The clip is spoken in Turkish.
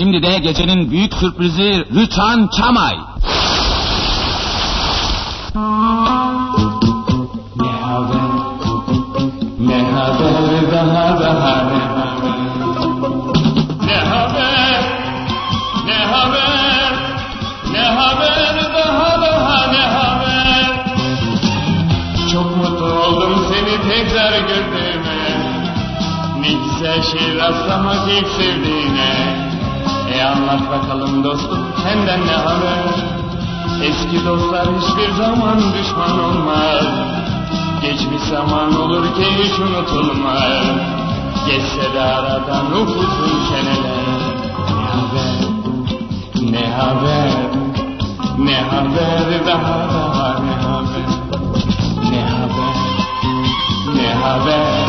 Şimdi de gecenin büyük sürprizi Rüçhan Çamay. Ne haber? Ne haber daha daha ne haber? Ne haber? Ne haber? Ne haber daha daha ne haber? Çok mutlu oldum seni tekrar gördüğüme. Ne güzel şey rastlamak ilk sevdiğine. Anlat bakalım dostum senden ne haber? Eski dostlar hiçbir zaman düşman olmaz. Geçmiş zaman olur ki hiç unutulmaz. Geçse de aradan upuzun seneler. Ne haber? Ne haber? Ne haber daha daha ne haber? Ne haber? Ne haber?